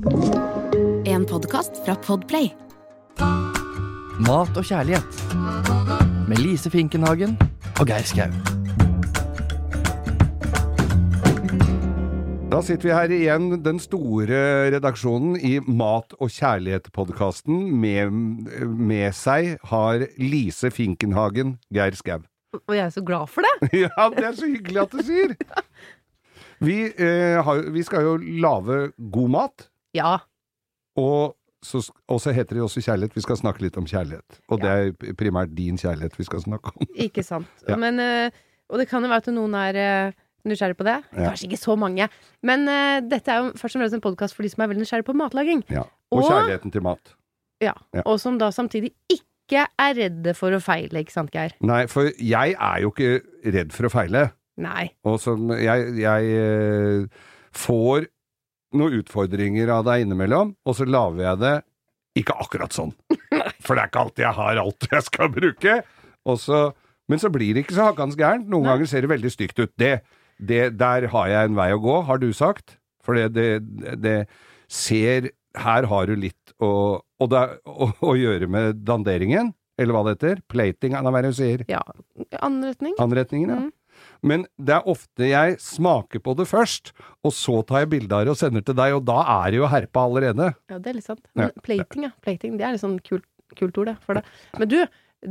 En podkast fra Podplay. Mat og kjærlighet. Med Lise Finkenhagen og Geir Skau. Da sitter vi her igjen, den store redaksjonen i Mat og kjærlighet-podkasten. Med, med seg har Lise Finkenhagen, Geir Skau. Og jeg er så glad for det. Ja, det er så hyggelig at du sier! Vi, eh, har, vi skal jo lage god mat, Ja. og så, så heter det jo også kjærlighet. Vi skal snakke litt om kjærlighet. Og det er primært din kjærlighet vi skal snakke om. Ikke sant. Ja. Men, eh, og det kan jo være at noen er eh, nysgjerrig på det. Ja. Kanskje ikke så mange. Men uh, dette er jo først og fremst en podkast for de som er veldig nysgjerrig på matlaging. Ja. Og, Og- kjærligheten til mat. Ja. Ja. Og som da samtidig ikke er redde for å feile, ikke sant, Geir? Nei, for jeg er jo ikke redd for å feile. Nei. Og som jeg, jeg uh, får noen utfordringer av deg innimellom, og så lager jeg det ikke akkurat sånn. For det er ikke alltid jeg har alt jeg skal bruke. Så, men så blir det ikke så hakkans gærent. Noen Nei. ganger ser det veldig stygt ut. Det, det, der har jeg en vei å gå, har du sagt. For det, det, ser Her har du litt å, å, å, å gjøre med danderingen, eller hva det heter. Plating, det du sier? Ja. Anretning? Anretningen, ja. Mm. Men det er ofte jeg smaker på det først, og så tar jeg bilde av det og sender til deg, og da er det jo herpa allerede. Ja, det er litt sant. Men Ja. plating, ja. Plating, det er litt sånn kult, kult ord, det. For det. Men du,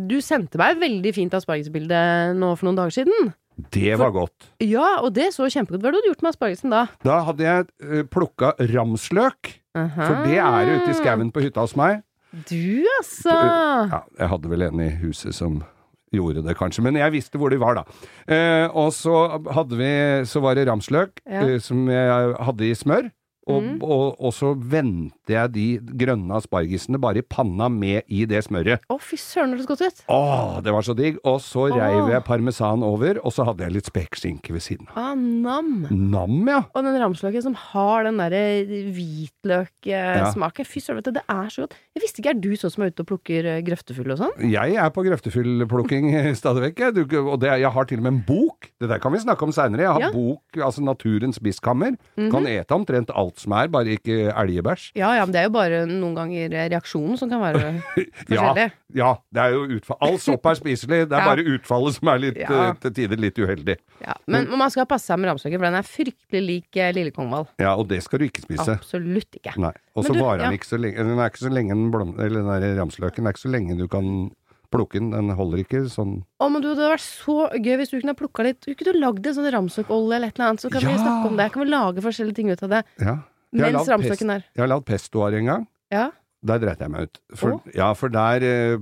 du sendte meg et veldig fint aspargesbilde nå for noen dager siden. Det var godt. Ja, og det så kjempegodt. Hva hadde du gjort med aspargesen da? Da hadde jeg uh, plukka ramsløk, for det er det ute i skauen på hytta hos meg. Du, altså! Ja, jeg hadde vel en i huset som gjorde det, kanskje, men jeg visste hvor de var, da. Eh, og så hadde vi Så var det ramsløk Ja. eh, som jeg hadde i smør. Og, Mm. og, og så vendte jeg de grønne aspargesene bare i panna med i det smøret. Å, fy søren, det så godt ut! Å, det var så digg. Og så reiv jeg parmesan over, og så hadde jeg litt spekeskinke ved siden av. Ah, nam! Nam, ja. Og den ramsløken som har den derre hvitløksmaken. Fy søren, vet du, det er så godt. Jeg visste ikke, er du sånn som er ute og plukker grøftefugl grøftefull og sånn? Jeg er på grøftefuglplukking stadig vekk. Og det, jeg har til og med en bok. Det der kan vi snakke om seinere. Jeg har Ja. bok, altså Naturens biskammer. Kan ete omtrent alt som er, bare ikke elgebæsj. Ja ja, men det er jo bare noen ganger reaksjonen som kan være forskjellig. ja, det er jo utfall. All sopp er spiselig. Det er Ja. bare utfallet som er litt, Ja. eh, til tider litt uheldig. Ja. Men man skal passe seg med ramsløken, for den er fryktelig lik eh, lille kongvall. Ja, og det skal du ikke spise. Absolutt ikke. Nei. Og så varer den ja. ikke så lenge. Den er ikke så lenge den, blom, eller den der ramsløken er ikke så lenge du kan plukke den. Den holder ikke sånn Å, men du, det hadde vært så gøy hvis du kunne ha plukka litt Du ikke lagd en sånn ramsøkolje eller et eller annet, så kan Ja. vi snakke om det. Kan vi lage forskjellige ting ut av det Ja. Mens ramsøken er Jeg har lagd pestoar en gang. Ja. Der dreit jeg meg ut. For, ja, for der eh,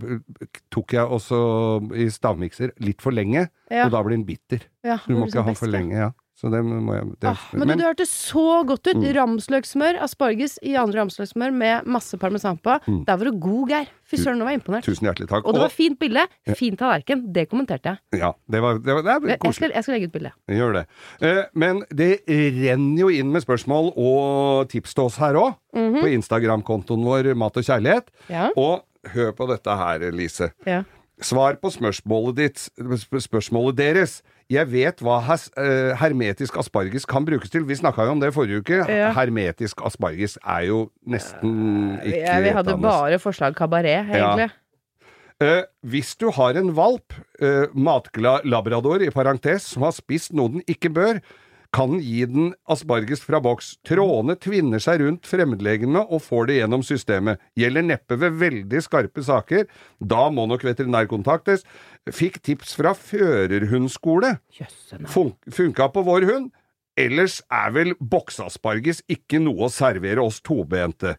tok jeg også i stavmikser litt for lenge, ja. og da blir den bitter. ja Du må ikke er ha den for lenge, ja. Så det må jeg det, Ah, men, du, hørte hørtes så godt ut. Mm. Ramsløksmør, asparges i andre ramsløksmør med masse parmesan på. Mm. Der var du god, Geir. Fy søren, nå var jeg imponert. Tusen hjertelig takk. Og det var fint bilde. Fin tallerken. Det kommenterte jeg. ja, det var, det var, det var Jeg, skal, jeg skal legge ut bilde. Gjør det. Eh, men det renner jo inn med spørsmål og tips til oss her òg, Mhm. på Instagram-kontoen vår Mat og kjærlighet. Ja. Og hør på dette her, Lise. Ja. Svar på spørsmålet ditt, spørsmålet deres. Jeg vet hva has, uh, hermetisk asparges kan brukes til. Vi snakka jo om det forrige uke. Ja. Hermetisk asparges er jo nesten ikke ja, vi hadde bare forslag kabaret, egentlig. Eh, hvis du har en valp, uh, matglad labrador i parentes, som har spist noe den ikke bør, kan gi den asparges fra boks. Trådene tvinner seg rundt fremmedlegene og får det gjennom systemet. Gjelder neppe ved veldig skarpe saker. Da må nok veterinær kontaktes. Fikk tips fra førerhundskole. Fun funka på vår hund. Ellers er vel boksasparges ikke noe å servere oss tobente,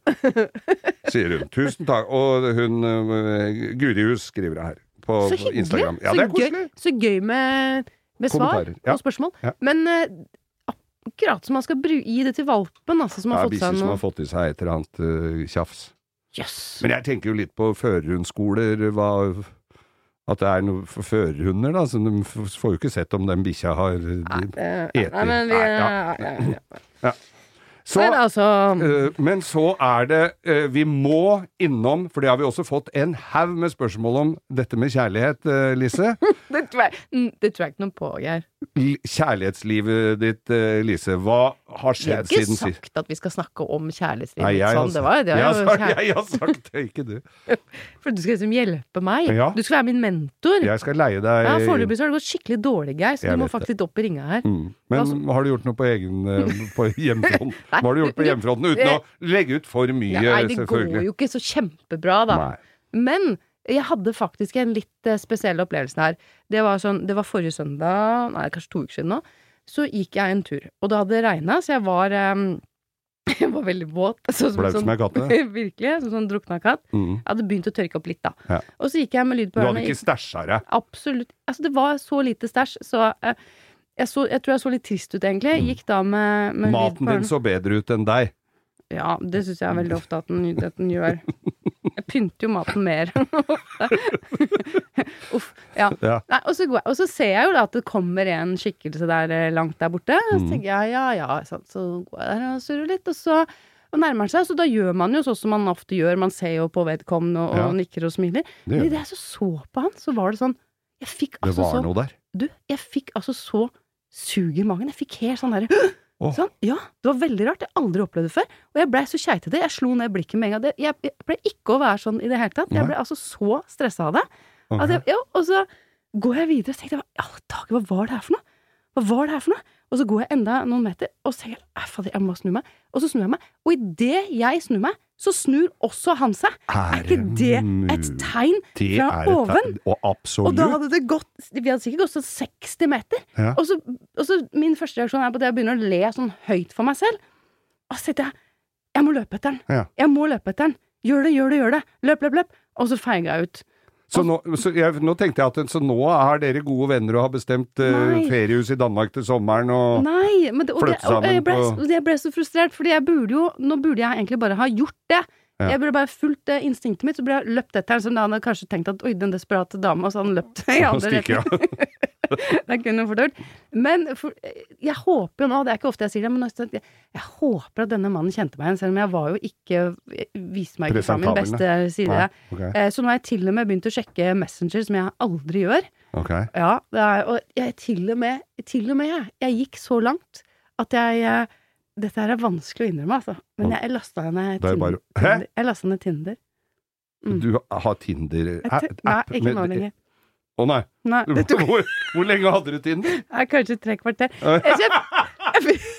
sier hun. Tusen takk. Og hun uh, Gurihus skriver det her på Så hyggelig. Instagram. Ja, så, det gøy, så gøy med, med svar ja. og spørsmål. Ja. Men eh, Akkurat som man skal gi det til valpen, altså, som har fått seg som har fått i seg et eller annet uh, tjafs. Yes. Men jeg tenker jo litt på førerhundskoler, hva At det er noe for førerhunder, da. Så de får jo ikke sett om den bikkja har Nei, det- eter. nei, men vi ja. ja, ja. Så, Men altså eh, men så er det eh, Vi må innom, for det har vi også fått en haug med spørsmål om dette med kjærlighet, eh, Lise. det, tror jeg, mm, det tror jeg ikke noe på, Geir. Kjærlighetslivet ditt, Lise. Hva har skjedd siden sist? Jeg har ikke sagt at vi skal snakke om kjærlighetslivet Nei, jeg har sånn. Det var, det jeg, var har jo sagt, jeg har sagt det, ikke du. For du skal liksom hjelpe meg. Ja. Du skal være min mentor. Jeg skal leie deg Ja, Foreløpig har det gått skikkelig dårlig, Geir, så Jeg du må faktisk det. opp i ringa her. Mm. Men Altså- har du gjort noe på egen på hjemmefronten? Hva har du gjort på hjemmefronten uten å legge ut for mye, Nei, det går jo ikke så kjempebra, da. Nei. Men jeg hadde faktisk en litt eh, spesiell opplevelse her. Det var, sånn, det var forrige søndag, nei, kanskje to uker siden nå. Så gikk jeg en tur, og det hadde regna, så jeg var um, Jeg var veldig våt. Sånn, Blaut som ei katte. Virkelig. Som sånn drukna katt. Mm. Jeg hadde begynt å tørke opp litt, da. Ja. Og så gikk jeg med lyd på Du hadde ikke stæsja deg? Absolutt. Altså, det var så lite stæsj, så eh, jeg, så jeg tror jeg så litt trist ut, egentlig. Jeg Gikk da med, med Mm. Maten din så bedre ut enn deg. Ja, det syns jeg veldig ofte at den, at den gjør. Jeg pynter jo maten mer. Uff. Ja. Ja. Nei, og, så går jeg, og så ser jeg jo da at det kommer en skikkelse der eh, langt der borte. Og så Mm. tenker jeg ja, ja, sant. så går jeg der og surrer litt, og så og nærmer seg. Så da gjør man jo sånn som man ofte gjør, man ser jo på vedkommende og, og nikker og smiler. Men idet jeg så så på han, så var det sånn Jeg fikk Det altså var så noe der. Du, jeg fikk altså så sug i magen. Jeg fikk helt sånn derre oh. Sånn, ja, det var veldig rart. Jeg har aldri opplevd det før. Og jeg blei så keitete. Jeg slo ned blikket med en gang. Jeg, jeg ble ikke å være sånn i det hele tatt. Jeg ble altså så stressa av det. Okay. Jeg, ja, og så går jeg videre og tenker jeg, alle dager, hva var det her for noe? Hva var det her for noe? Og så går jeg enda noen meter, og så tenker jeg, fader, jeg må snu meg. Og så snur jeg meg. Og idet jeg snur meg, så snur også han seg. Er ikke det et tegn Det fra et oven? tegn. Og Og da hadde det gått Vi hadde sikkert gått sånn 60 meter. Ja. Og, så, og så min første reaksjon er på at jeg begynner å le sånn høyt for meg selv. Og så sitter jeg jeg må løpe etter den. Ja. Jeg må løpe etter den. Gjør det, gjør det, gjør det. Løp, løp, løp. Og så feiga jeg ut. Så nå, så jeg, nå tenkte jeg at så nå er dere gode venner og har bestemt uh, feriehus i Danmark til sommeren og Nei, men det, og, det, Flytte og jeg, ble, og jeg ble så frustrert, fordi jeg burde jo Nå burde jeg egentlig bare ha gjort det. Ja. Jeg burde bare fulgt det instinktet mitt, så burde jeg løpt etter den, som da hadde kanskje tenkt at oi, den desperate dama, så hadde han løpt i andre retning. Det kunne fort gjort. Men for, jeg håper jo nå, det er ikke ofte jeg sier det, men jeg, jeg håper at denne mannen kjente meg igjen, selv om jeg var jo ikke Viste meg ikke fra min beste side. Nei, ok. Eh, Så nå har jeg til og med begynt å sjekke Messenger, som jeg aldri gjør. Ok. Ja, det er, og jeg til og med, til og med jeg, jeg gikk så langt at jeg eh, Dette her er vanskelig å innrømme, altså. Men jeg, lasta ned er Tinder. bare- Hæ? Jeg lasta ned Tinder. Mm. Du har Tinder-app? Nei, ikke nå lenger. Å nei. Nei, tok Hvor, hvor lenge hadde du Tinder? Kanskje tre kvarter. Jeg, jeg,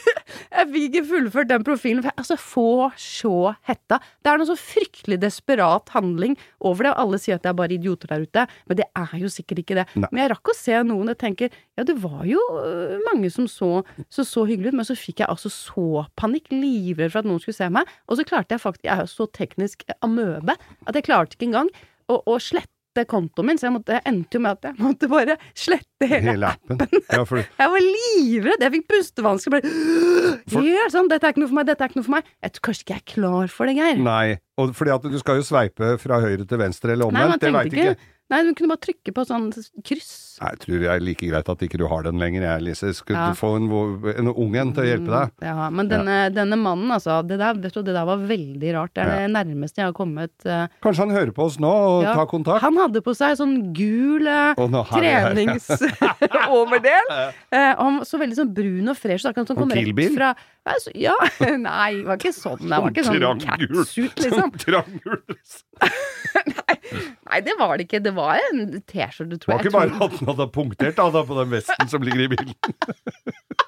jeg, fikk- ikke fullført den profilen, for jeg altså, få så hetta. Det er noe så fryktelig desperat handling over det, alle sier at det er bare idioter der ute, men det er jo sikkert ikke det. Nei. Men jeg rakk å se noen og tenker ja, det var jo øh, mange som så så, så hyggelig ut, men så fikk jeg altså så panikk, livredd for at noen skulle se meg, og så klarte jeg faktisk, jeg er jo så teknisk amøbe, at jeg klarte ikke engang å, å slette kontoen min, så jeg, måtte, jeg endte jo med at jeg måtte bare slette hele Hele appen. Ja, for, jeg var livredd! Jeg fikk pustevansker. Bare Helt sånn, dette er ikke noe for meg, dette er ikke noe for meg. Jeg tror kanskje ikke jeg er klar for det, Geir. nei. Og fordi at du skal jo sveipe fra høyre til venstre eller Nei, man omvendt. Det veit ikke. ikke Nei, du kunne bare trykke på sånn kryss. Nei, Jeg tror det er like greit at ikke du har den lenger, jeg, Lise. Skulle Ja. du få en, en ung en til å hjelpe deg? Mm, Ja, men denne, denne mannen, altså. Det der, vet du, det der var veldig rart. Det er det nærmeste jeg har kommet Uh, Kanskje han hører på oss nå og ja. tar kontakt? Han hadde på seg sånn gul jeg- treningsoverdel. uh, han så veldig sånn brun og fresh. ut. Akkurat som Og kom rett fra ja, ja, nei, det var ikke sånn. Det var ikke sånn catsuit, liksom. Trangul. Nei, det var det ikke. Det var en T-skjorte, Det tror var ikke bare at han hadde punktert da, på den vesten som ligger i bilen.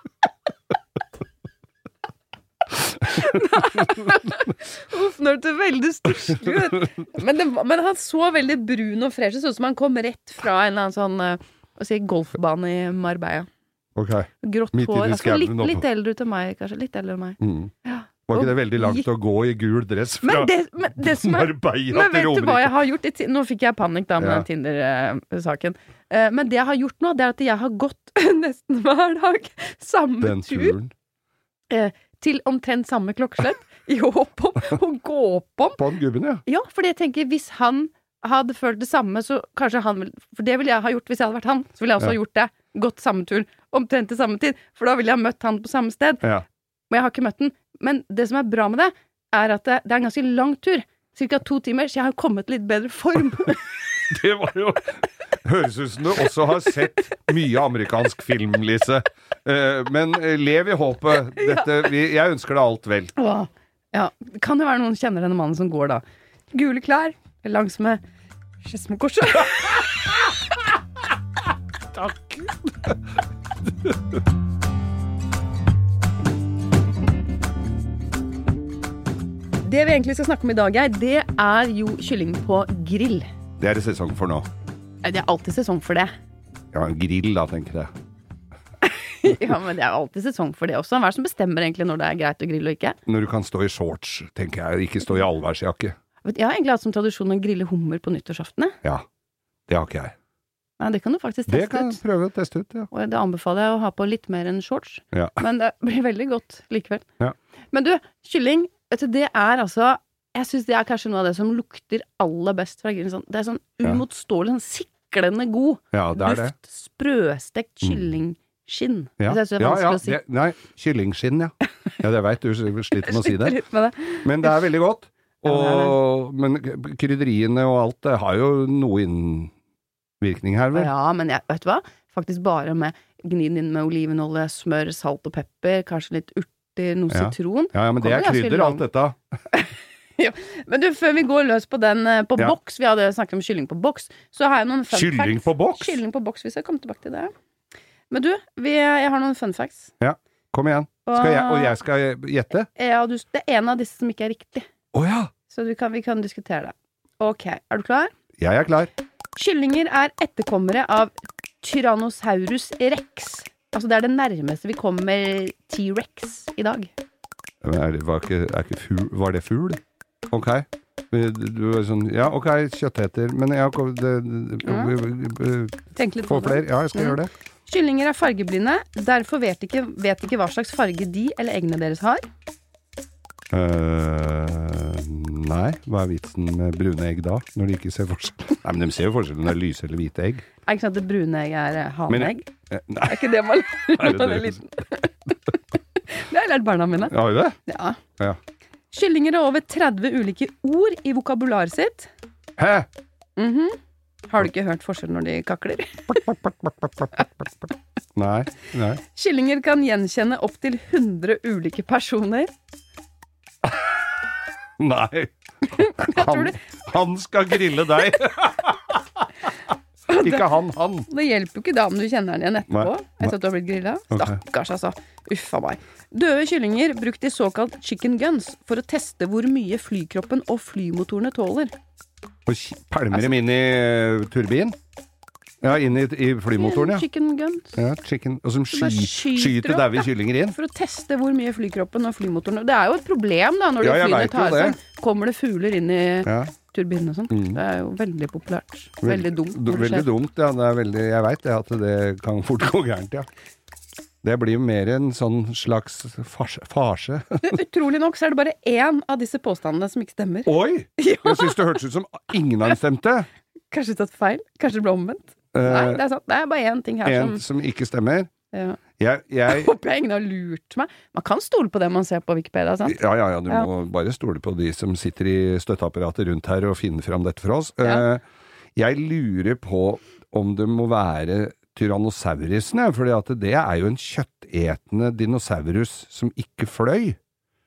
Uff, nå hørtes det veldig stusslig ut. Men, men han så veldig brun og fresh ut, sånn som han kom rett fra en eller annen sånn eh, si, golfbane i Marbella. Okay. Grått hår. Altså, litt, litt eldre ut enn meg, kanskje. Litt eldre enn meg. Mm. Var ikke det veldig langt å gå i gul dress fra Men det, men det som er Marbella Men til Romerike? har gjort? i Nå fikk jeg panikk da med Ja. Tinder-saken. Men det jeg har gjort nå, det er at jeg har gått nesten hver dag samme Den tur. turen. eh, til omtrent samme klokkeslett i håp om å gå opp om. På den gubben, ja. Ja, fordi jeg tenker hvis han hadde følt det samme, så kanskje han vil For det ville jeg ha gjort hvis jeg hadde vært han. Så ville jeg også Ja. ha gjort det. Gått samme tur omtrent til samme tid. For da ville jeg ha møtt han på samme sted. ja. Men jeg har ikke møtt den. Men det som er bra med det, er at det, det er en ganske lang tur. Cirka to timer, så jeg har kommet litt bedre form. Det var jo Høres ut som du også har sett mye amerikansk film, Lise. Eh, Men eh, lev i håpet. Dette, vi, jeg ønsker deg alt vel. Åh, ja, kan det være noen kjenner denne mannen som går da. Gule klær, langs med Skedsmokorset. Takk. Det vi egentlig skal snakke om i dag, Geir, det er jo kylling på grill. Det er det sesong for nå. Det er alltid sesong for det. Ja, grill, da, tenker jeg. Ja, men det er alltid sesong for det også. Hva er det som bestemmer egentlig når det er greit å grille og ikke? Når du kan stå i shorts, tenker jeg, ikke stå i allværsjakke. Jeg har egentlig hatt som tradisjon å grille hummer på nyttårsaften. Ja. Det har ikke jeg. Nei, det kan du faktisk teste ut. Det kan jeg prøve å teste ut, ja. Og det anbefaler jeg å ha på litt mer enn shorts. Ja. Men det blir veldig godt likevel. Ja. Men du, kylling, vet du, det er altså Jeg syns det er kanskje noe av det som lukter aller best fra grillen. Sånn, det er sånn Ja. uimotståelig, sånn siklende god Ja, det er det. Mm. Sprøstekt kyllingskinn. Ja, Det synes jeg er ja, vanskelig ja. å si. Det, nei, kyllingskinn, ja. Ja, det veit du sliter med å si det. det. Men det er veldig godt. Ja, det Og, men krydderiene og alt, det har jo noe innvirkning her, vel? Ja, men jeg, vet du hva? Faktisk bare med gni den inn med olivenolje, smør, salt og pepper, kanskje litt urter, noe Ja. sitron. Ja, ja, men det er krydder, alt dette. dette. Men du, før vi går løs på den eh, på Ja. boks, vi hadde snakket om kylling på boks, så har jeg noen fun Kylling facts. på boks? Kylling på boks, Hvis jeg kommer tilbake til det. Men du, vi, jeg har noen fun facts. Ja, Kom igjen. Jeg, og jeg skal gjette? Ja, du, det er en av disse som ikke er riktig, Oh, ja! så du kan, vi kan diskutere det. Ok, er du klar? Jeg er klar. Kyllinger er etterkommere av Tyrannosaurus rex. Altså det er det nærmeste vi kommer T-rex i dag. Men Er det, var, ikke, er ikke ful, var det fugl? Ok. Du er sånn Ja, ok, kjøtteter, Men ja, har det, det, Tenk litt på det. flere. Ja, jeg skal Mm. gjøre det. Kyllinger er fargeblinde, derfor vet ikke, vet ikke hva slags farge de eller eggene deres har. Uh, nei, hva er vitsen med brune egg da? Når de ikke ser forskjell? Nei, men de ser jo forskjell når det er lyse eller hvite egg. Er ikke sant at brune egg er Men- haneegg? Eh, Er ikke det man Er lærer når man er liten? det har jeg lært barna mine. har du det? Ja. Ja. Kyllinger har over 30 ulike ord i vokabularet sitt. Hæ? Mhm. Har du ikke hørt forskjell når de kakler? Nei. nei. Kyllinger kan gjenkjenne opptil 100 ulike personer. Nei. Han, han skal grille deg. Ikke han, han. Det hjelper jo ikke da om du kjenner den igjen etterpå. Nei. Etter at du har blitt grilla. Stakkars, altså. Uffa meg. Døde kyllinger brukt i såkalt chicken guns for å teste hvor mye flykroppen og flymotorene tåler. Og pælmer dem inn i eh, turbin? Ja, inn i, i flymotoren, ja. Chicken guns. ja chicken. Og som sky, skyter skyter du daue kyllinger inn. For å teste hvor mye flykroppen og flymotoren Det er jo et problem da når Ja, flyene tar seg sånn. Kommer det fugler inn i Ja. turbinen og sånn? Mm. Det er jo veldig populært. Veldig dumt. det Veldig dumt, ja. Det er veldig, jeg veit at det kan fort gå gærent, ja. Det blir jo mer en sånn slags farse. Utrolig nok så er det bare én av disse påstandene som ikke stemmer. Oi! Jeg syns det hørtes ut som ingen av dem stemte. kanskje tatt feil? Kanskje det ble omvendt? Nei, Eh, det er sant. Det er bare én ting her en som som ikke stemmer. ja. Jeg, jeg Håper jeg ingen har lurt meg. Man kan stole på det man ser på Wikipedia, sant? Ja, ja, ja, du Ja. må bare stole på de som sitter i støtteapparatet rundt her og finner fram dette for oss. Ja. Uh, Jeg lurer på om det må være tyrannosaurusene, for det er jo en kjøttetende dinosaurus som ikke fløy.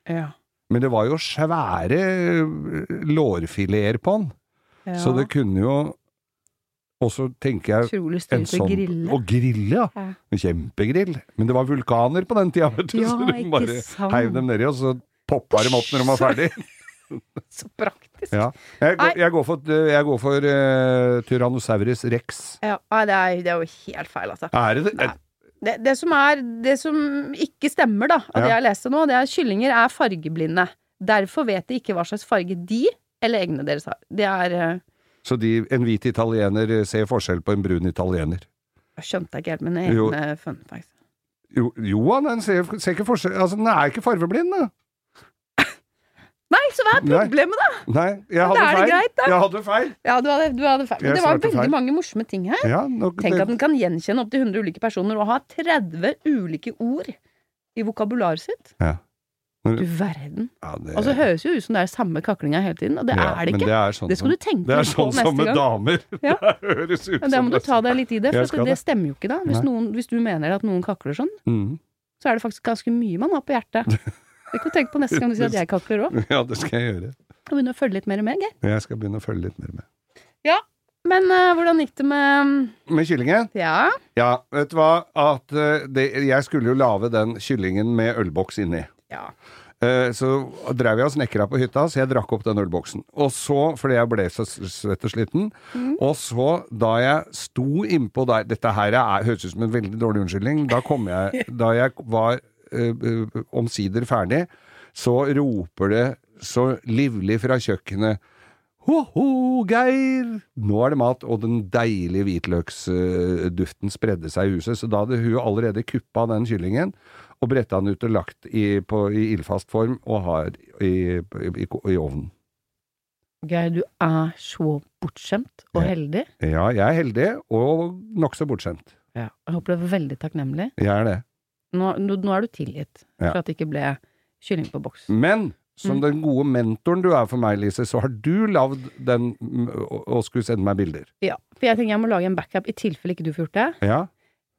Ja. Men det var jo svære eh, lårfileter på den, ja. så det kunne jo også, tenker jeg, Utrolig en styrt å sånn grille. Å grille, ja. Ja. En kjempegrill. Men det var vulkaner på den tida, vet du, Ja, så du bare sant. heiv dem nedi, og så poppa dem opp når de var ferdig. Så praktisk. Ja. Jeg, går, jeg går for, jeg går for uh, Tyrannosaurus rex. Ja, nei, det, er, det er jo helt feil, altså. Er det det? Det, det, som er, det som ikke stemmer, da, av det jeg leste nå, det er at kyllinger er fargeblinde. Derfor vet de ikke hva slags farge de eller eggene deres har. Det er eh, Så de, en hvit italiener ser forskjell på en brun italiener. Jeg skjønte ikke helt mine Jo. en fun fact. Jo, jo han ser, ser ikke forskjell Altså, den er ikke farveblind, da. Nei, så hva er problemet, da? Nei, jeg hadde er det feil. greit. Jeg hadde feil. Ja, du hadde, du hadde feil. Men det var veldig feil. mange morsomme ting her. Ja, nok, Tenk at den kan gjenkjenne opptil 100 ulike personer og ha 30 ulike ord i vokabularet sitt. Ja. Du verden. ja, det, Og så høres jo ut som det er samme kaklinga hele tiden, og det ja, er det ikke. Det, er sånn Det skal som- du tenke Det er på sånn som med gang. damer. Ja. Det høres ut Men da må du ta deg litt i det, for det det. stemmer jo ikke da. Hvis, noen, hvis du mener at noen kakler sånn, mm. så er det faktisk ganske mye man har på hjertet. Det kan du tenke på neste gang du sier at jeg kakler òg. Ja, det skal jeg gjøre. Og begynne å følge litt mer med, Geir. Jeg skal begynne å følge litt mer med. Ja, Men uh, hvordan gikk det med Med kyllingen? Ja, Ja, vet du hva? At uh, det, jeg skulle jo lage den kyllingen med ølboks inni. Ja. Eh, Så drev jeg og snekra på hytta, så jeg drakk opp den ølboksen. Og så, fordi jeg ble så svett og sliten, og så da jeg sto innpå der Dette her er, høres ut som en veldig dårlig unnskyldning. Da kom jeg Da jeg var eh, omsider ferdig, så roper det så livlig fra kjøkkenet Ho-ho, Geir! Nå er det mat, og den deilige hvitløksduften spredde seg i huset. Så da hadde hun allerede kuppa den kyllingen og bretta den ut og lagt i, på, i ildfast form og har i, i, i ovnen. Geir, du er så bortskjemt og Ja. heldig. Ja, jeg er heldig og nokså bortskjemt. Jeg håper du er veldig takknemlig. Jeg er det. Nå, nå, nå er du tilgitt Ja. for at det ikke ble kylling på boks. Men som Mm. den gode mentoren du er for meg, Lise, så har du lagd den og, og skulle sende meg bilder. Ja, for jeg tenker jeg må lage en backup i tilfelle ikke du får gjort det. Ja?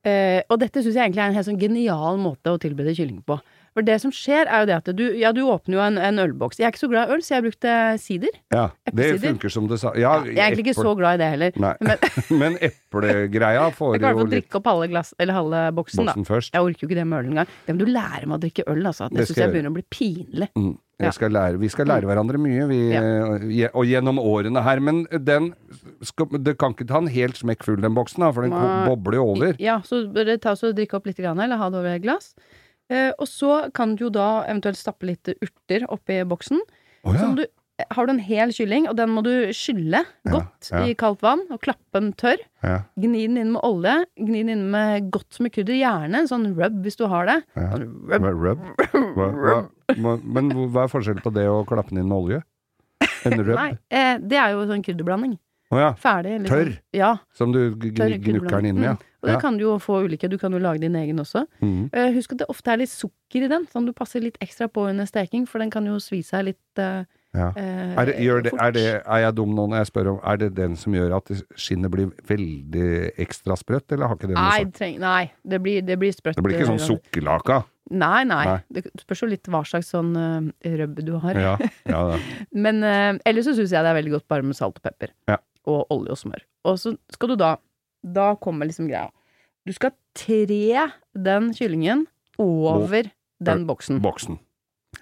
Eh, og dette syns jeg egentlig er en helt sånn genial måte å tilberede kylling på. For det som skjer, er jo det at du Ja, du åpner jo en, en ølboks. Jeg er ikke så glad i øl, så jeg brukte sider. ja. Det funker som det sa. Ja, jeg er egentlig ikke så glad i det heller. Nei. Men Men eplegreia får jo jeg klarer jo å drikke opp halve, glass, eller halve boksen, da. først. Jeg orker jo ikke det med øl engang. Det må du lære meg å drikke øl, altså. Det, Det syns jeg jeg begynner å bli pinlig. Mm. Skal lære, vi skal lære hverandre mye, vi, ja. og gjennom årene her. Men den skal, Det kan ikke ta en helt smekk full, den boksen, da, for den bobler jo over. Ja, så bør ta og drikke opp litt, grann, eller ha det over et glass. Eh, og så kan du jo da eventuelt stappe litt urter oppi boksen. Oh, ja. Som du, har du en hel kylling, og den må du skylle godt ja. i kaldt vann, og klappe den tørr. Ja. Gni den inn med olje. Gni den inn med godt med krydder. Gjerne en sånn rub hvis du har det. Ja. Sånn rub. Hva- Rub? Hva, men hva er forskjellen på det og klappe den inn med olje? En rub? Nei, eh, det er jo sånn krydderblanding. Oh, ja. Ferdig. liksom. Tørr? Ja. Som du gnukker den inn med, Mm. Og det Ja. kan du jo få ulike. Du kan jo lage din egen også. Mm. Uh, husk at det ofte er litt sukker i den, sånn du passer litt ekstra på under steking, for den kan jo svi seg litt eh, Ja. eh, Er, det, det, er, det, er jeg dum nå når jeg spør om Er det den som gjør at skinnet blir veldig ekstra sprøtt, eller har ikke det noe Nei, sånt? treng, nei, det blir, det blir sprøtt. Det blir ikke sånn sukkerlaka? Nei, nei. Nei. Det spørs jo litt hva slags sånn uh, røbb du har. Ja, ja. Men uh, ellers så syns jeg det er veldig godt bare med salt og pepper. Ja. Og olje og smør. Og så skal du da Da kommer liksom greia. Du skal tre den kyllingen over den boksen. Boksen.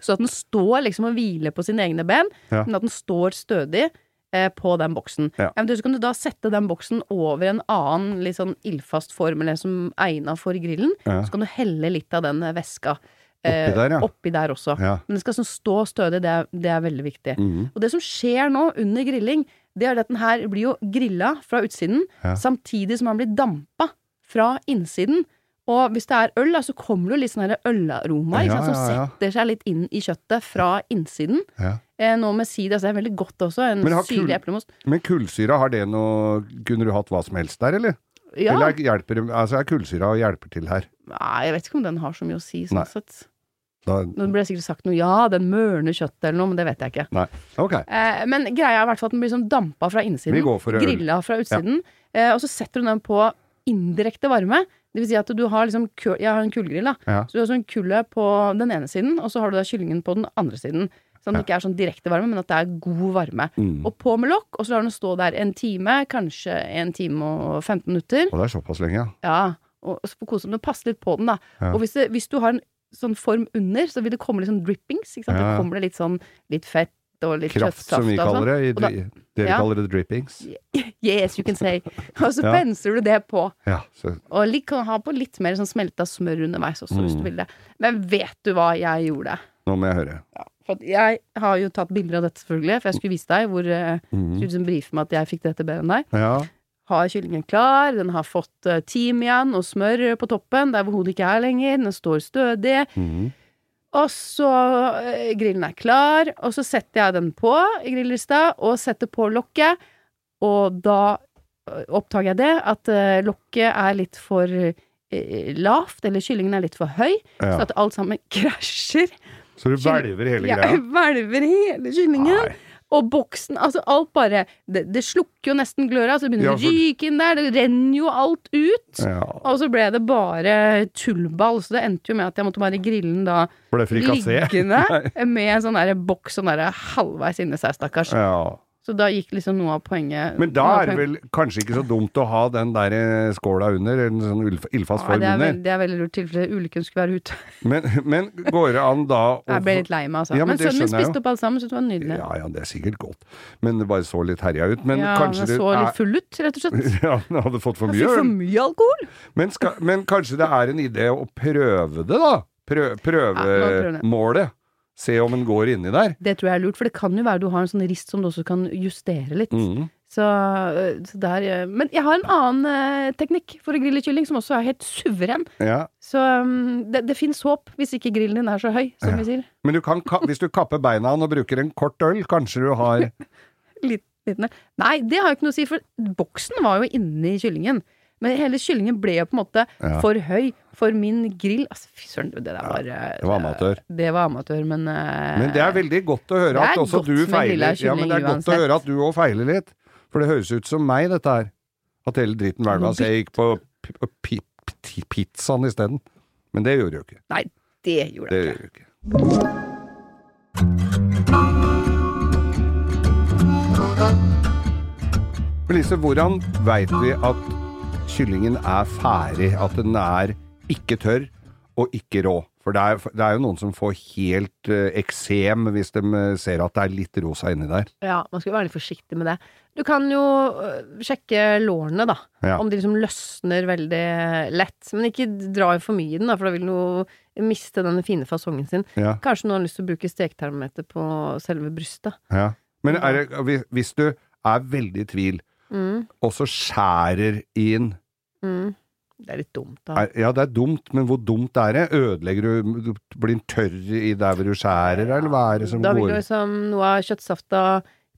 Så at den står liksom og hviler på sine egne ben, Ja. men at den står stødig eh, på den boksen. Ja. Eventuelt så kan du da sette den boksen over en annen litt sånn ildfast form, eller som egna for grillen. Ja. Så kan du helle litt av den væska Oppi der, ja. oppi der også. Men det skal sånn stå stødig, det er, det er veldig viktig. Mhm. Og det som skjer nå under grilling, det er at den her blir jo grilla fra utsiden, samtidig som den blir dampa fra innsiden. Og hvis det er øl, da, så kommer det jo litt sånn ølaroma Ja, som ja, ja. setter seg litt inn i kjøttet fra innsiden. Ja. Eh, nå med sider, altså det er veldig godt også. En syrlig eplemost. Men kullsyra, har det noe Kunne du hatt hva som helst der, eller? Ja. Eller er, hjelper, altså er kullsyra og hjelper til her? Nei, jeg vet ikke om den har så mye å si, sånn Nei. sett. Da, Nå ble det sikkert sagt noe, ja, den mørner kjøttet eller noe, men det vet jeg ikke. nei. Ok. Eh, men greia er i hvert fall at den blir sånn dampa fra innsiden. Grilla fra utsiden. Eh, og så setter du den på indirekte varme. Det vil si at du har liksom kø Jeg har en kullgrill, da. Ja. Så du har sånn kullet på den ene siden, og så har du da kyllingen på den andre siden. Sånn at det ikke er sånn direkte varme, men at det er god varme. Mm. Og på med lokk, og så lar du den stå der en time, kanskje en time og 15 minutter. Og det er såpass lenge, ja. Ja, og så får kose deg med å passe litt på den, da. Ja. Og hvis, det, hvis du har en sånn form under, så vil det komme litt sånn drippings. Ikke sant? Ja. Det kommer det litt sånn litt fett og litt Kraft, kjøttsaft som vi sånn. kaller det. I, da- dere Ja. kaller det drippings. Yes, you can say. Og så Ja. penser du det på. Ja, så, Og litt, kan ha på litt mer sånn smelta smør underveis også, hvis Mm. du vil det. Men vet du hva jeg gjorde? nå må jeg høre. For jeg har jo tatt bilder av dette, selvfølgelig, for jeg skulle vise deg hvor mm. Mhm. skulle liksom brife meg at jeg fikk dette bedre enn deg. Ja. har kyllingen klar, den har fått eh, timian og smør på toppen, der hvor hodet ikke er lenger, den står stødig. Mhm. Og så eh, grillen er klar, og så setter jeg den på i grillrista, og setter på lokket, og da eh, oppdager jeg det, at eh, lokket er litt for lavt, eller kyllingen er litt for høy, Ja. så at alt sammen krasjer. Så du hvelver hele Jeg greia? hvelver hele kyllingen. Nei. Og boksen, altså alt bare Det, det slukker jo nesten gløra, så det begynner Ja, å ryke inn der, det renner jo alt ut. Ja. Og så ble det bare tullball, så det endte jo med at jeg måtte bare grille den da liggende med en sånn der boks sånn der halvveis inni seg, stakkars. Ja. Så da gikk liksom noe av poenget Men da er det vel kanskje ikke så dumt å ha den der eh, skåla under, eller en sånn ildfast form er under. det er veldig lurt tilfelle ulykken skulle være ute. Men, men går det an da å Jeg ble litt lei meg, altså. Ja, men men sønnen min spiste opp alt sammen, så det var nydelig. Ja ja, det er sikkert godt. Men det bare så litt herja ut. Men ja, kanskje det så litt er full ut, rett og slett. Ja, den hadde fått for mye øl. for mye alkohol. Men, skal, men kanskje det er en idé å prøve det, da? Prøve Ja, Se om den går inni der. Det tror jeg er lurt, for det kan jo være du har en sånn rist som du også kan justere litt. Mm. Så, øh, så der Men jeg har en annen øh, teknikk for å grille kylling som også er helt suveren. Ja. Så um, det, det fins håp, hvis ikke grillen din er så høy, som vi sier. Men du kan, ka- hvis du kapper beina og bruker en kort øl, kanskje du har Litt, litt Nei, det har jo ikke noe å si, for boksen var jo inni kyllingen. Men hele kyllingen ble jo på en måte Ja. for høy for min grill. Altså, fy søren, det der var det var amatør. Det var amatør, men uh, Men det er veldig godt å høre at også du feiler. Ja, men det er godt å høre at du òg feiler litt. For det høres ut som meg, dette her. At hele dritten hvelva, så jeg gikk på pi- på pi- pi- pizzaen isteden. Men det gjorde jo ikke. Nei, det gjorde Det jeg ikke. gjorde ikke. Lise, hvordan veit vi at kyllingen er ferdig? At den er ikke tørr og ikke rå? For det er, det er jo noen som får helt uh, eksem hvis de eh, ser at det er litt rosa inni der. Ja, man skal være litt forsiktig med det. Du kan jo øh, sjekke lårene, da. Ja. Om de liksom løsner veldig lett. Men ikke dra for mye i den, da, for da vil den jo miste den fine fasongen sin. Ja. Kanskje noen har lyst til å bruke stektermometer på selve brystet. Ja. Men det, hvis- hvis du er veldig i tvil, Mm, og så skjærer inn mm. Det er litt dumt, da. Ja, det er dumt, men hvor dumt er det? Ødelegger du du Blir den tørr i der hvor du skjærer, eller hva er det som går da vil jo liksom noe av kjøttsafta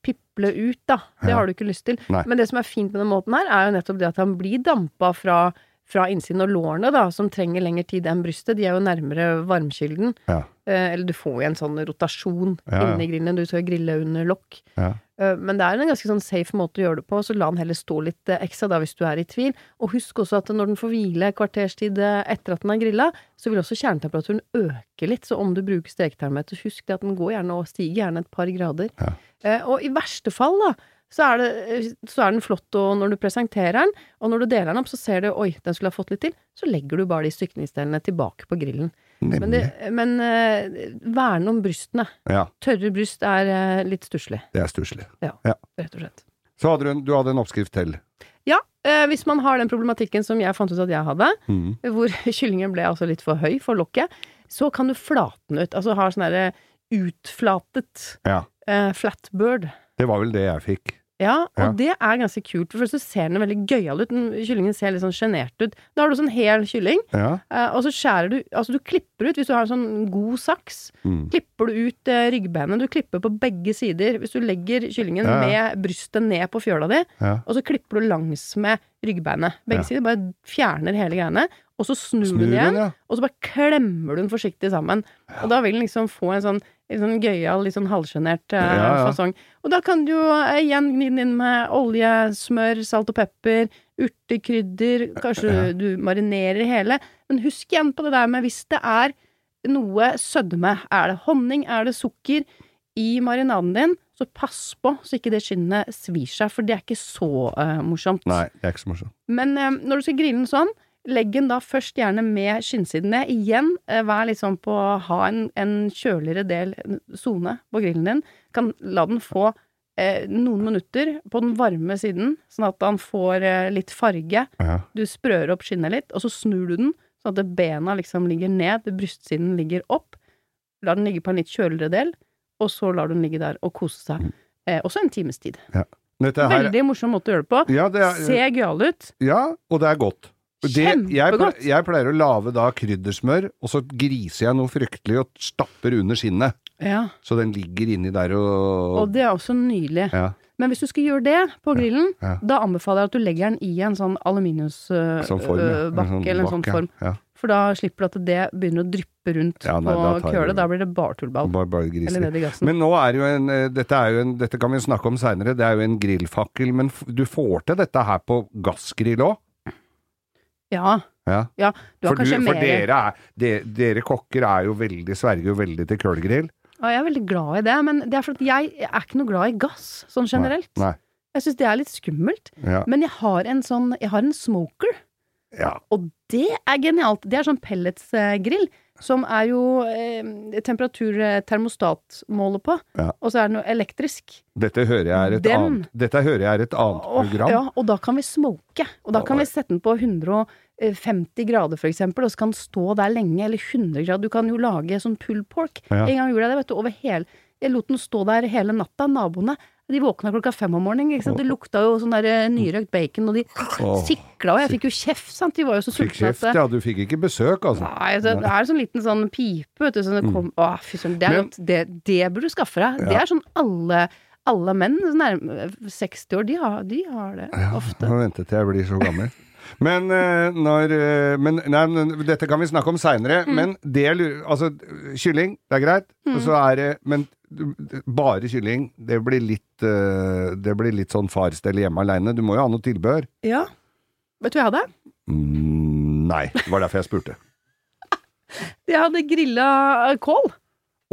piple ut, da. Det Ja. har du ikke lyst til. Nei. Men det som er fint med den måten her, er jo nettopp det at han blir dampa fra, fra innsiden. Og lårene, da, som trenger lengre tid enn brystet, de er jo nærmere varmkilden. Ja. Eh, eller du får jo en sånn rotasjon Ja, ja. inni grillen. Du skal grille under lokk. Ja. Eh, men det er en ganske sånn safe måte å gjøre det på, så la den heller stå litt eh, ekstra da hvis du er i tvil. Og husk også at når den får hvile kvarterstid etter at den er grilla, så vil også kjernetemperaturen øke litt. Så om du bruker steketermometer, husk at den går gjerne og stiger gjerne et par grader. Og i verste fall, da, så er, det, så er den flott og når du presenterer den, og når du deler den opp, så ser du oi, den skulle ha fått litt til, så legger du bare de stykningsdelene tilbake på grillen. Men, det, men uh, verne om brystene. Ja, Tørre bryst er uh, litt stusslig, det er stusslig. rett og slett. Så hadde du, en, du hadde en oppskrift til. Ja, uh, hvis man har den problematikken som jeg fant ut at jeg hadde, mm. hvor kyllingen ble altså litt for høy for lokket, så kan du flate den ut. Altså ha sånn derre utflatet Ja. flatbird. Det var vel det jeg fikk. Ja, og Ja. det er ganske kult, for først så ser den veldig gøyal ut. Den, kyllingen ser litt sånn sjenert ut. Da har du sånn hel kylling, Ja. eh, og så skjærer du Altså, du klipper ut, hvis du har en sånn god saks, Mm. klipper du ut eh, ryggbenet. Du klipper på begge sider. Hvis du legger kyllingen Ja, med brystet ned på fjøla di, og så klipper du langs med ryggbeinet. Begge sider. Bare fjerner hele greiene. Og så snur, Snur du den igjen, og så bare klemmer du den forsiktig sammen. Og da vil den liksom få en sånn, en sånn gøyal, litt sånn halvsjenert eh, Ja, ja. fasong. Og da kan du jo eh, igjen gni den inn med olje, smør, salt og pepper, urter, krydder. Kanskje Ja. du marinerer hele. Men husk igjen på det der med hvis det er noe sødme, er det honning, er det sukker i marinaden din, så pass på så ikke det skinnet svir seg, for det er ikke så eh, morsomt. Nei, det er ikke så morsomt. Men eh, når du skal grille den sånn, legg den da først gjerne med skinnsiden ned. Igjen, eh, vær liksom på på ha en, en kjøligere del, sone, på grillen din. Kan la den få eh, noen minutter på den varme siden, sånn at den får eh, litt farge. Ja. Du sprører opp skinnet litt, og så snur du den, sånn at bena liksom ligger ned, brystsiden ligger opp. La den ligge på en litt kjøligere del, og så lar du den ligge der og kose seg. Eh, også en times tid. Ja. Her, Veldig morsom måte å gjøre det på. ja, det er, Se gøyal ut. ja, og det er godt. Det, jeg, jeg pleier å lage da kryddersmør, og så griser jeg noe fryktelig og stapper under skinnet. Ja. Så den ligger inni der og, Og det er også nydelig. ja, Men hvis du skal gjøre det på grillen, Ja. da anbefaler jeg at du legger den i en sånn aluminiumsbakke sånn form. ja. eller en sånn form. For da slipper du at det begynner å dryppe rundt nei, på kølet. Da blir det bare tullball. Bare, bare griser. Eller ned i gassen. Men nå er jo en, eh, dette er jo en, dette kan vi snakke om seinere, det er jo en grillfakkel, men du får til dette her på gassgrill òg? Ja. Ja. ja. Du har For, du, for mer dere, er, de, dere kokker er jo veldig, sverger jo veldig til kullgrill. Ja, jeg er veldig glad i det, men det er fordi jeg er ikke noe glad i gass, sånn generelt. Nei. Jeg syns det er litt skummelt. Ja. Men jeg har en sånn Jeg har en smoker, ja. og det er genialt. Det er sånn pelletsgrill, som er jo eh, temperatur eh, på, Ja. og så er den jo elektrisk. Dette hører jeg er et Den- annet Dette hører jeg er et annet Åh, program. ja, og da kan vi smoke. Og da kan vi sette den på 150 grader, for eksempel, og så kan den stå der lenge, eller 100 grader. Du kan jo lage sånn pull pork. Ja. En gang gjorde jeg det, vet du, over hele Jeg lot den stå der hele natta. Naboene de våkna klokka fem om morgenen. Ikke sant? Det lukta jo sånn der eh, nyrøkt bacon, og de sikla, og jeg fikk jo kjeft, sant. De var jo så sultne at ja. Du fikk ikke besøk, altså. Nei, så det er sånn liten sånn pipe, vet du, så det kom Å, fy søren, det Mm. Det, det burde du skaffe deg. Det er sånn alle alle menn nærme 60 år, de har, de har det ofte. Må vente til jeg blir så gammel. Men eh, når eh, Men nei, dette kan vi snakke om seinere. Mm. Men det lurer Altså, kylling, det er greit. Og så er det Men bare kylling, det blir litt eh, Det blir litt sånn farstell hjemme aleine. Du må jo ha noe tilbehør. Ja. Vet du hva jeg hadde? Mm, nei. Det var derfor jeg spurte. Jeg hadde grilla kål.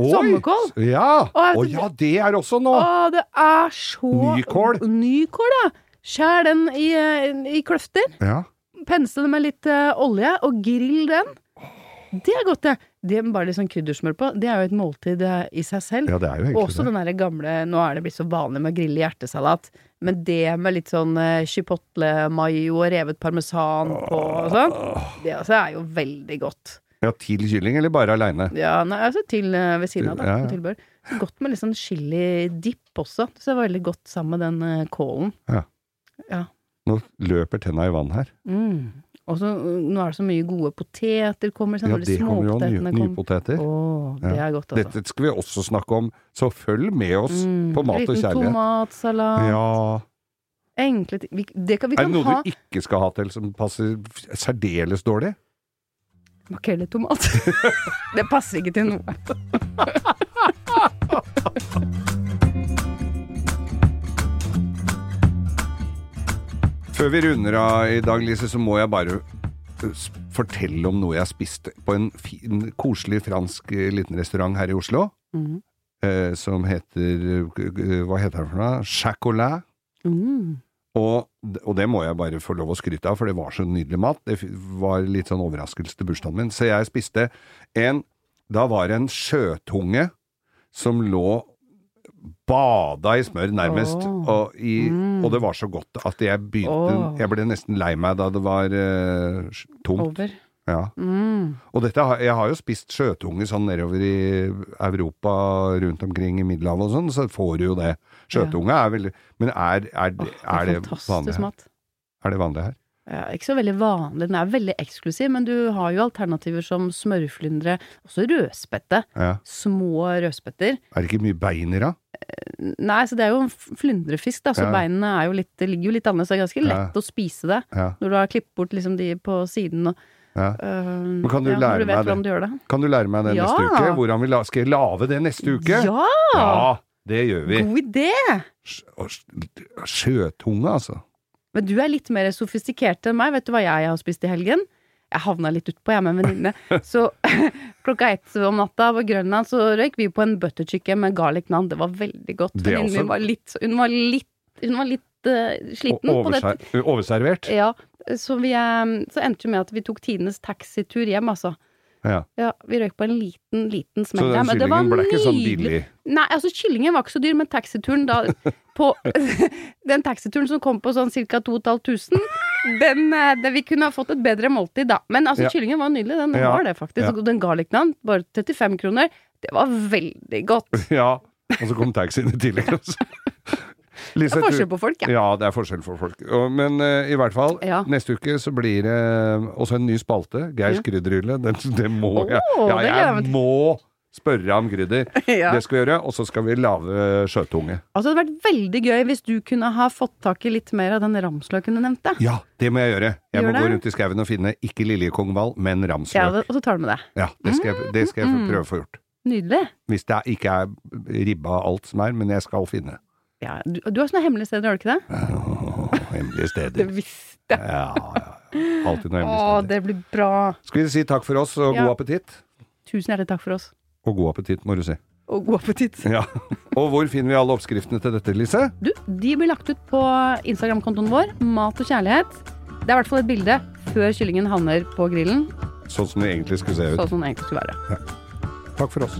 Oi! Sommerkål. Ja! Å, ja, det er også nå! Å, det er så Nykål. Nykål, ja. Skjær den i, i kløfter. Ja. Pensle den med litt uh, olje, og grill den. Det er godt, det. Det med bare litt sånn kryddersmør på, det er jo et måltid eh, i seg selv. ja, det er jo egentlig også det. den gamle Nå er det blitt så vanlig med å grille hjertesalat, men det med litt sånn eh, chipotle mayo og revet parmesan på og sånn, det altså er jo veldig godt. Ja, til kylling, eller bare aleine? Ja, nei, altså til eh, ved siden av, da. Ja, ja. Tilbør. Godt med litt sånn chili-dipp også. Så det var veldig godt sammen med den kålen. Ja. ja. Nå løper tenna i vann her. Mm. Og så uh, nå er det så mye gode poteter kommer, sånn, Ja, de det kommer jo nye, nye poteter. Åh, det Ja. er godt, altså. Dette skal vi også snakke om, så følg med oss Mm, på Mat og liten kjærlighet. tomatsalat. Ja. Enkle ting. Vi, det kan, vi Er det noe ha du ikke skal ha til som passer særdeles dårlig? makrell i tomat. det passer ikke til noe. Før vi runder av i dag, Lise, så må jeg bare uh, fortelle om noe jeg spiste på en fin, koselig fransk eh, liten restaurant her i Oslo. Mm. Eh, som heter eh, Hva heter den for noe? Chacolat. Mm. Og, og det må jeg bare få lov å skryte av, for det var så nydelig mat. Det var litt sånn overraskelse til bursdagen min. Så jeg spiste en Da var det en sjøtunge som lå bada i smør, nærmest. Oh. Og, i, Mm. og det var så godt at jeg begynte oh. Jeg ble nesten lei meg da det var uh, tomt. Over. Ja. Mm. Og dette, jeg har jo spist sjøtunge sånn nedover i Europa, rundt omkring i Middelhavet og sånn, så får du jo det. Sjøtunge er veldig Men er, er, er, det- det er er det vanlig her? Er det vanlig her? Ja, ikke så veldig vanlig. Den er veldig eksklusiv, men du har jo alternativer som smørflyndre, også rødspette. Ja. Små rødspetter. Er det ikke mye bein i da? Nei, så det er jo en flyndrefisk, da, så Ja. beinene jo litt, ligger jo litt annerledes. Det er ganske Ja. lett å spise det Ja. når du har klippet bort liksom de på siden og ja. Men kan du ja, lære meg det? det. Kan du lære meg det Ja. neste uke? Hvordan vi la, skal jeg lage det neste uke? Ja! Ja, det gjør vi. God idé! Sj- Sjøtunge, altså. Men du er litt mer sofistikert enn meg. Vet du hva jeg har spist i helgen? Jeg havna litt utpå, jeg, med en venninne. Så klokka ett om natta på Grønland så røyk vi på en butter chicken med garlic nan. Det var veldig godt. Venninnen min var litt Hun var litt, hun var litt uh, sliten overser, overservert. Ja, så, vi, eh, så endte jo med at vi tok tidenes taxitur hjem, altså. Ja. Ja, vi røyk på en liten, liten Så smell der. den Men det var kyllingen ble ikke sånn billig. Nei, altså kyllingen var ikke så dyr, men taxituren da på Den taxituren som kom på sånn ca. 2500, den, eh, det, Vi kunne ha fått et bedre måltid da. Men altså, Ja. kyllingen var nydelig, den Ja. var det faktisk. Ja. Den garlicnaen, bare 35 kroner, det var veldig godt. Ja. Og så kom taxien i tillegg. altså. Lise, Det er forskjell på folk, ja. Ja, det er forskjell for folk. Men uh, i hvert fall, Ja. neste uke så blir det også en ny spalte. Geirs krydderhylle. Det, det må oh, jeg Ja, jeg må spørre om krydder. Ja. Det skal vi gjøre. Og så skal vi lage sjøtunge. Altså, det hadde vært veldig gøy hvis du kunne ha fått tak i litt mer av den ramsløken du nevnte. Ja, det må jeg gjøre. Jeg Gjør må gå rundt i skauen og finne ikke liljekonghval, men ramsløk. Ja, og så tar du med det. Ja, det skal jeg, det skal jeg Mm. prøve å få gjort. Nydelig. Hvis det ikke er ribba alt som er, men jeg skal finne. Ja, du, du har sånne hemmelige steder, har du ikke det? Oh, hemmelige Det steder. visste jeg. Ja, ja, ja. Alltid noen hemmelige steder. det blir bra. Skal vi si takk for oss og Ja. god appetitt? Tusen hjertelig takk for oss. Og god appetitt, må du si. Og god appetitt. Ja. Og hvor finner vi alle oppskriftene til dette, Lise? Du, de blir lagt ut på Instagram-kontoen vår, Mat og kjærlighet. Det er i hvert fall et bilde før kyllingen havner på grillen, Sånn som det egentlig skulle se ut. sånn som det egentlig skulle være. Takk for oss.